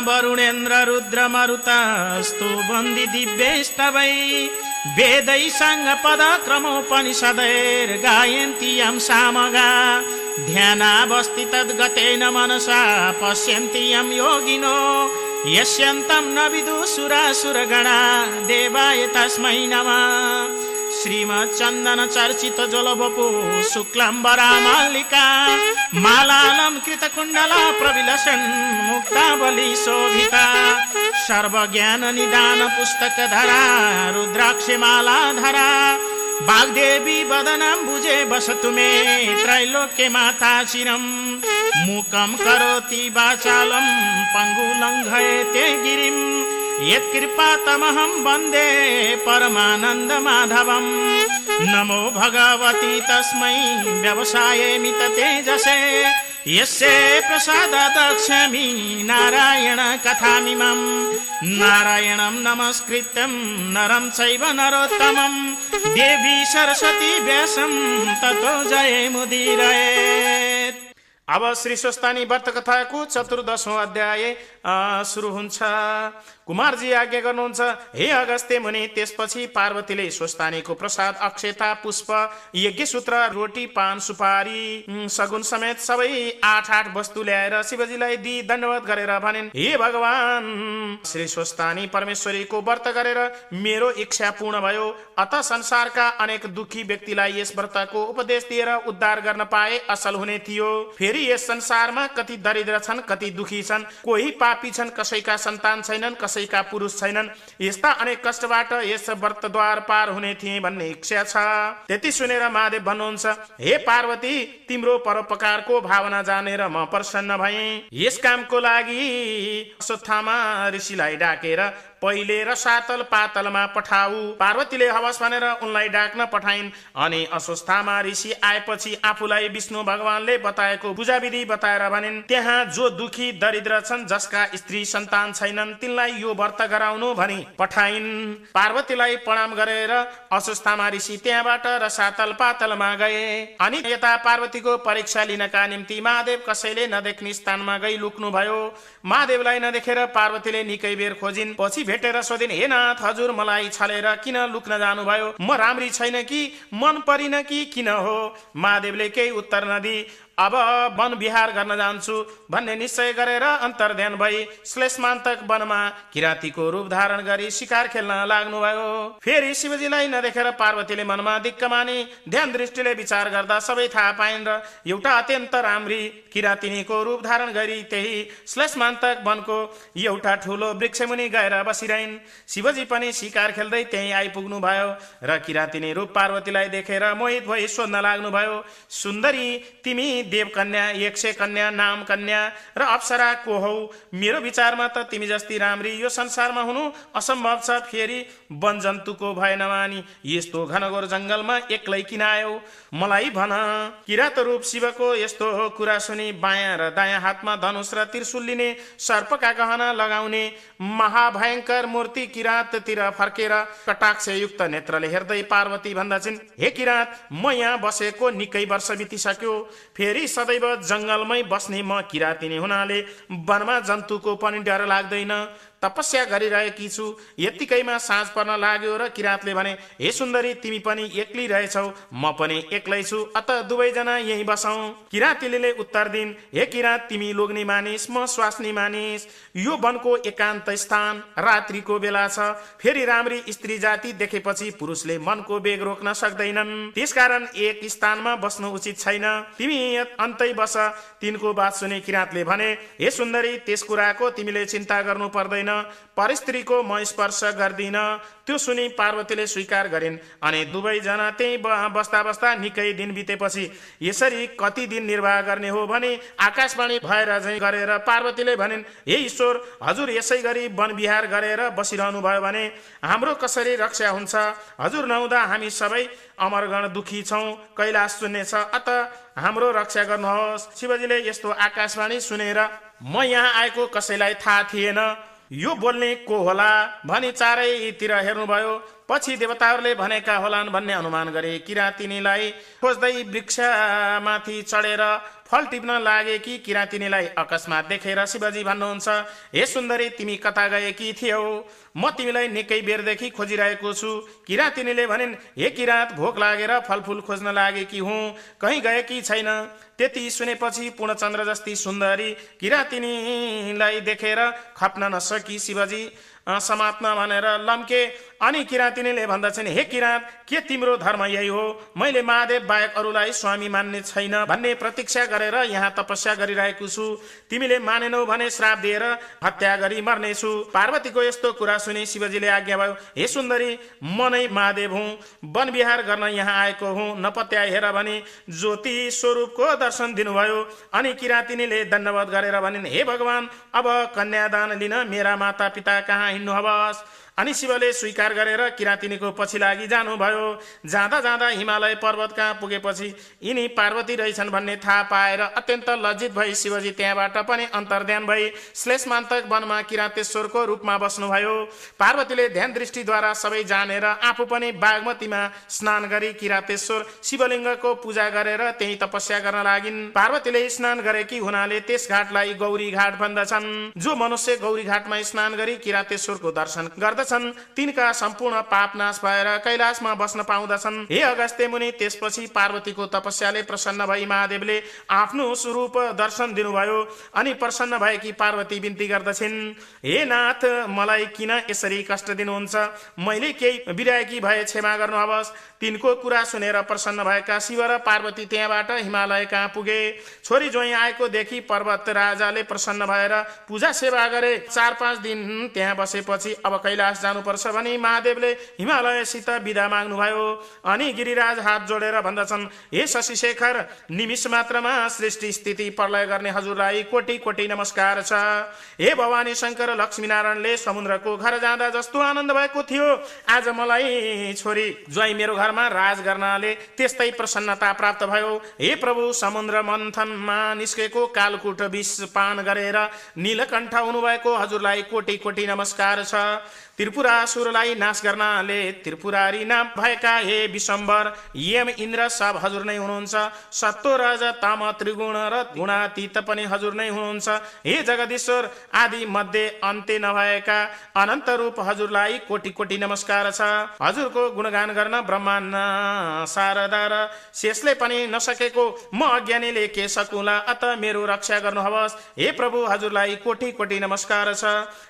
वरुणेन्द्र रुद्र मरुतस्तु बन्दी दिव्यस्तवै वेदै सङ्ग पद क्रमोपनिषदैर् गायन्ति यं सामगा। ध्यानावस्थि तद्गतेन मनसा पश्यन्ति यं योगिनो। यस्यन्तं न विदुसुरासुरगणा देवाय तस्मै नमः। श्रीमच्चन्दन चर्चित जलवपु शुक्लाम्बरा मालिका मालालं कृतकुण्डला प्रविलसन् मुक्तावली शोभिता सर्वज्ञान निदान पुस्तक धरा रुद्राक्षी माला धरा वाग्देवी वदनं भुजे बसतु मे त्रैलोक्य माता चिरम् मुकं करोति वाचालं पङ्गुलङ्घयते गिरिम्। यत्कृपातमहं वन्दे परमानन्द माधवम् नमो भगवती तस्मै व्यवसाये मित तेजसे यस्य प्रसादादक्ष्यामि नारायण कथामिमम् नारायणं नमस्कृत्यं नरं चैव नरोत्तमं देवी सरस्वती व्यासं ततो जय मुदिरयेत् अब श्री स्वस्तानी व्रत कथाको चतुर्दशौँ अध्याय सुरु हुन्छ। कुमारजी आज्ञा गर्नुहुन्छ हे अगस्त्य मुनि त्यसपछि पार्वतीले स्वस्तानीको प्रसाद अक्षता पुष्प यज्ञ सूत्र रोटी पान सुपारी सगुन समेत सबै आठ आठ वस्तु ल्याएर शिवजीलाई दि दण्डवत गरेर भनिन् हे भगवान श्री स्वस्तानी परमेश्वरीको व्रत गरेर मेरो इच्छा पूर्ण भयो। अत संसारका अनेक दुखी व्यक्तिलाई यस व्रतको उपदेश दिएर उद्धार गर्न पाए असल हुने थियो। फेरि यस संसारमा कति दरिद्र छन् कति दुखी छन् कोही पापी छन् कसैका सन्तान छैनन् कसैका पुरुष छैनन् यस्ता अनेक कष्टबाट यस व्रतद्वार पार हुने थिए भन्ने इच्छा छ। त्यति सुनेर महादेव भन्नुहुन्छ हे पार्वती तिम्रो परोपकारको भावना जानेर म प्रसन्न भए। यस कामको लागि अश्वत्थामा ऋषिलाई डाकेर पहिले र सातल पातलमा पठाऊ। पार्वतीले हवस भनेर उनलाई डाक्न पठाइन्। अनि अस्वस्थामा ऋषि आएपछि आफूलाई विष्णु भगवानले बताएको पूजा विधि बताएर भनिन् त्यहाँ जो दुखी दरिद्र छन् जसका स्त्री सन्तान छैनन् तिनलाई यो व्रत गराउनु भनी पठाइन्। पार्वतीलाई प्रणाम गरेर अस्वस्थामा ऋषि त्यहाँबाट र सातल पातलमा गए। अनि यता पार्वतीको परीक्षा लिनका निम्ति महादेव कसैले नदेख्ने स्थानमा गई लुक्नु भयो महादेवलाई नदेखेर पार्वतीले निकै बेर खोजिन्। पछि भेटेर सोधिन् हे नाथ हजुर मलाई छलेर किन लुक्न जानुभयो? म राम्री छैन कि मन परिन कि किन हो? महादेवले केही उत्तर नदी अब वन विहार गर्न जान्छु भन्ने निश्चय गरेर अन्तर्ध्यान भई श्लेषमान्तक वनमा किराँतीको रूप धारण गरी शिकार खेल्न लाग्नुभयो। फेरि शिवजीलाई नदेखेर पार्वतीले मनमा दिक्क माने ध्यान दृष्टिले विचार गर्दा सबै थाहा पाइन् र एउटा अत्यन्त राम्री किराँतिनीको रूप धारण गरी त्यही श्लेषमान्तक वनको एउटा ठुलो वृक्षमुनि गएर बसिरहन्। शिवजी पनि शिकार खेल्दै त्यही आइपुग्नु भयो र किराँतिनी रूप पार्वतीलाई देखेर मोहित भई सोध्न लाग्नुभयो सुन्दरी तिमी देव कन्या एक सय कन्या नाम कन्या र अप्सरा को हौ? मेरो विचारमा त तिमी जस्ती राम्री यो संसारमा हुनु असम्भव छ। फेरि वन जन्तुको भए नमानी यस्तो घनघोर जङ्गलमा एक्लै किन आयो? मलाई भन। किरात रूप शिवको यस्तो कुरा सुनि बायाँ र दायाँ हातमा धनुष र त्रिशुल लिने सर्पका गहना लगाउने महाभयङ्कर मूर्ति किराँततिर फर्केर कटाक्षयुक्त नेत्रले हेर्दै पार्वती भन्दछन् हे किराँत म यहाँ बसेको निकै वर्ष बितिसक्यो। फेरि सदैव जङ्गलमै बस्ने म किराँतिनी हुनाले वनमा जन्तुको पनि डर लाग्दैन। तपस्या गरिरहेकी छु। यत्तिकैमा साँझ पर्न लाग्यो र किराँतले भने हे सुन्दरी तिमी पनि एक्लै रहेछौ म पनि एक्लै छु। अत दुवैजना यही बसौ। किराँतीले उत्तर दिन हे किराँत तिमी लोग्ने मानिस म स्वास्नी मानिस। यो वनको एकान्त स्थान रात्रिको बेला छ। फेरि राम्री स्त्री जाति देखेपछि पुरुषले मनको बेग रोक्न सक्दैनन्। त्यसकारण एक स्थानमा बस्नु उचित छैन। तिमी अन्तै बस। तिनको बात सुने किराँतले भने हे सुन्दरी त्यस कुराको तिमीले चिन्ता गर्नु पर्दैन। परिस्त्रीको म स्पर्श गर्दिन। त्यो सुनि पार्वतीले स्वीकार गरिन्। अनि दुवैजना त्यही बस्दा बस्दा निकै दिन बितेपछि यसरी कति दिन निर्वाह गर्ने हो भने आकाशवाणी भएर झै गरेर पार्वतीले भनिन् हे ईश्वर हजुर यसै गरी वन विहार गरेर बसिरहनु भयो भने हाम्रो कसरी रक्षा हुन्छ? हजुर नहुँदा हामी सबै अमरगण दुखी छौँ। कैलाश शून्य छ। अत हाम्रो रक्षा गर्नुहोस्। शिवजीले यस्तो आकाशवाणी सुनेर म यहाँ आएको कसैलाई थाहा थिएन। यो बोल्ने को होला? भनी चारैतिर हेर्नुभयो। पछि देवताहरूले भनेका होलान् भन्ने अनुमान गरे। किराँतिनीलाई खोज्दै वृक्षमाथि चढेर फल टिप्न लागे कि किराँतिनीलाई अकस्मात देखेर शिवजी भन्नुहुन्छ हे सुन्दरी तिमी कता गएकी थियौ? म तिमीलाई निकै बेरदेखि खोजिरहेको छु। किराँतिनीले भनिन् हे किराँत भोक लागेर फलफुल खोज्न लागेकी हुँ? कहीँ गएकी छैन? त्यति सुनेपछि पूर्णचन्द्र जस्ती सुन्दरी किराँतिनीलाई देखेर खप्न नसकी शिवजी समात्न भनेर लम्के। अनि किराँतिनीले भन्दछन् हे किराँत के तिम्रो धर्म यही हो? मैले महादेव बाहेक अरूलाई स्वामी मान्ने छैन भन्ने प्रतीक्षा गरेर यहाँ तपस्या गरिरहेको छु। तिमीले मानेनौ भने श्राप दिएर हत्या गरी मर्नेछु। पार्वतीको यस्तो कुरा सुनि शिवजीले आज्ञा भयो हे सुन्दरी म नै महादेव हुँ। वन विहार गर्न यहाँ आएको हुँ। नपत्या हेर भने ज्योति स्वरूपको दर्शन दिनुभयो। अनि किराँतिनीले दण्डवत गरेर भनिन् हे भगवान अब कन्यादान लिन मेरा माता पिता कहाँ हिँड्नु हवस् अनि शिवले स्वीकार गरेर किराँतिनीको पछि लागि जानुभयो। जाँदा जाँदा हिमालय पर्वत कहाँ पुगेपछि यिनी पार्वती रहेछन् भन्ने थाहा पाएर अत्यन्त लज्जित भई शिवजी त्यहाँबाट पनि अन्तर्ध्यान भई श्लेषमान्तक वनमा किराँतेश्वरको रूपमा बस्नुभयो। पार्वतीले ध्यान दृष्टिद्वारा सबै जानेर आफू पनि बागमतीमा स्नान गरी किराँतेश्वर शिवलिङ्गको पूजा गरेर त्यही तपस्या गर्न लागिन्। पार्वतीले स्नान गरेकी हुनाले त्यस घाटलाई गौरी घाट भन्दछन्। जो मनुष्य गौरी घाटमा स्नान गरी किराँतेश्वरको दर्शन गर्दा गर्दछन् तिनका सम्पूर्ण पाप नाश भएर कैलाशमा बस्न पाउँदछन्। हे अगस्त्य मुनि त्यसपछि पार्वतीको तपस्याले प्रसन्न भई महादेवले आफ्नो स्वरूप दर्शन दिनुभयो अनि प्रसन्न भएकी पार्वती बिन्ती गर्दछिन्। हे नाथ मलाई किन यसरी कष्ट दिनुहुन्छ? मैले केही बिराएकी भए क्षमा गर्नुहोस्। तिनको कुरा सुनेर प्रसन्न भएका शिव र पार्वती त्यहाँबाट हिमालय कहाँ पुगे। छोरी जोइ आएको देखि पर्वत राजाले प्रसन्न भएर पूजा सेवा गरे। चार पाँच दिन त्यहाँ बसेपछि अब कैलाश जानुपर्छ भने महादेवले हिमालयसित विदा माग्नुभयो। अनि गिरिराज हात जोडेर भन्दछन् हे शशि शेखर निमिष मात्रमा सृष्टि स्थिति प्रलय गर्ने हजुरलाई कोटी कोटी नमस्कार छ। हे भवानी शङ्कर लक्ष्मीनारायणले समुद्रको घर जाँदा जस्तो आनन्द भएको थियो। आज मलाई छोरी ज्वाई मेरो घरमा राज गर्नाले त्यस्तै प्रसन्नता प्राप्त भयो। हे प्रभु समुद्र मन्थनमा निस्केको कालकुट विष पान गरेर नीलकण्ठ हुनुभएको हजुरलाई कोटी कोटी नमस्कार छ। त्रिपुरासुरलाई नाश गर्नाले त्रिपुरारी नाम भएका हे विशम्बर यम इन्द्र सब हजुर नै हुनुहुन्छ। सत्तो रज ताम त्रिगुण र गुणातीत पनि हजुर नै हुनुहुन्छ। हे जगदीश्वर आदि मध्ये अन्त्य नभएका अनन्त रूप हजुरलाई कोटि कोटि नमस्कार छ। हजुरको गुणगान गर्न ब्रह्माण्ड शारदा र शेषले पनि नसकेको म अज्ञानीले के सकुला अत मेरो रक्षा गर्नुहोस्। हे प्रभु हजुरलाई कोटि कोटि नमस्कार छ।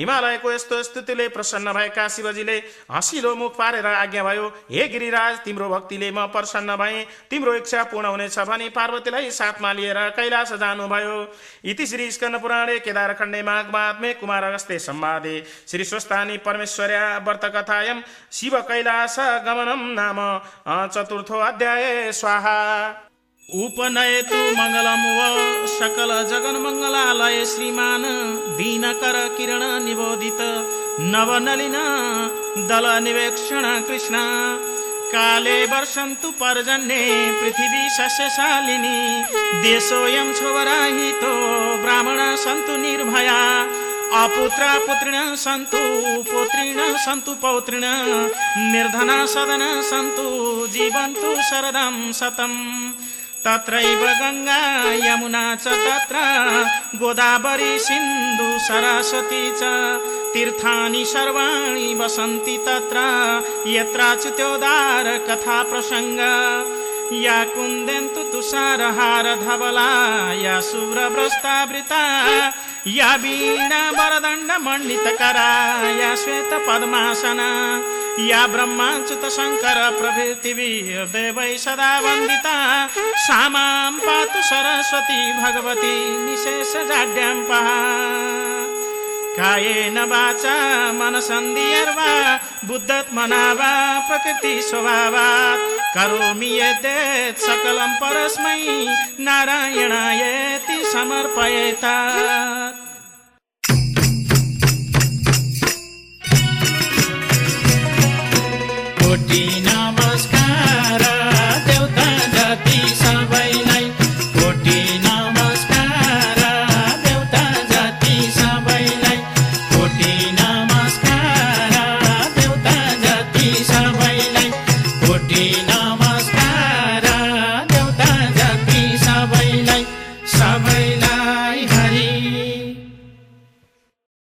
हिमालयको यस्तो प्रसन्न प्रसन्न भएका शिवजीले हँसिलो मुख पारेर आज्ञा भयो हे गिरिराज तिम्रो भक्तिले म प्रसन्न भएँ। तिम्रो इच्छा पूर्ण हुनेछ भने पार्वतीलाई साथमा लिएर कैलाश जानुभयो। इति श्री स्कन्द पुराणे केदार खण्डे माघमात्मे कुमार अगस्ते सम्वादे श्री स्वस्थानी परमेश्वर्या व्रत कथायम शिव कैलाश गमनम नाम। चतुर्थो अध्याय स्वाहा। उपनयतु मङ्गलं व सकल जगन्मङ्गलालय श्रीमान् दीनकर किरण निबोधित नवनलिन दल निवेक्षण कृष्ण। काले वर्षन्तु पर्जन्ये पृथिवी सस्यशालिनी देशोऽयं स्वराहितो ब्राह्मण सन्तु निर्भया अपुत्रा पुत्रिण सन्तु पुत्रिण सन्तु पौत्रिण निर्धना सदन सन्तु जीवन्तु शरदं शतम् तत्रैव गङ्गा यमुना च तत्र गोदावरी सिन्धु सरस्वती च तीर्थानि सर्वाणि वसन्ति तत्र यत्राच्युत्योदार कथा प्रसङ्ग। या कुन्देन्तु तुषारहार धवला या शुभ्रभ्रष्टावृता या वीणा वरदण्ड मण्डितकरा या श्वेत पद्मासना या ब्रह्माच्युत शङ्कर प्रभृतिवि देवै सदा वन्दिता। सा मां पातु सरस्वती भगवती निशेष जाड्यां कायेन वाचा मनसन्धिर्वा बुद्धत्मना वा प्रकृति स्वभावात्। करोमि यद्यत् सकलं परस्मै नारायणायति समर्पयेत् कोटि नमस्कारा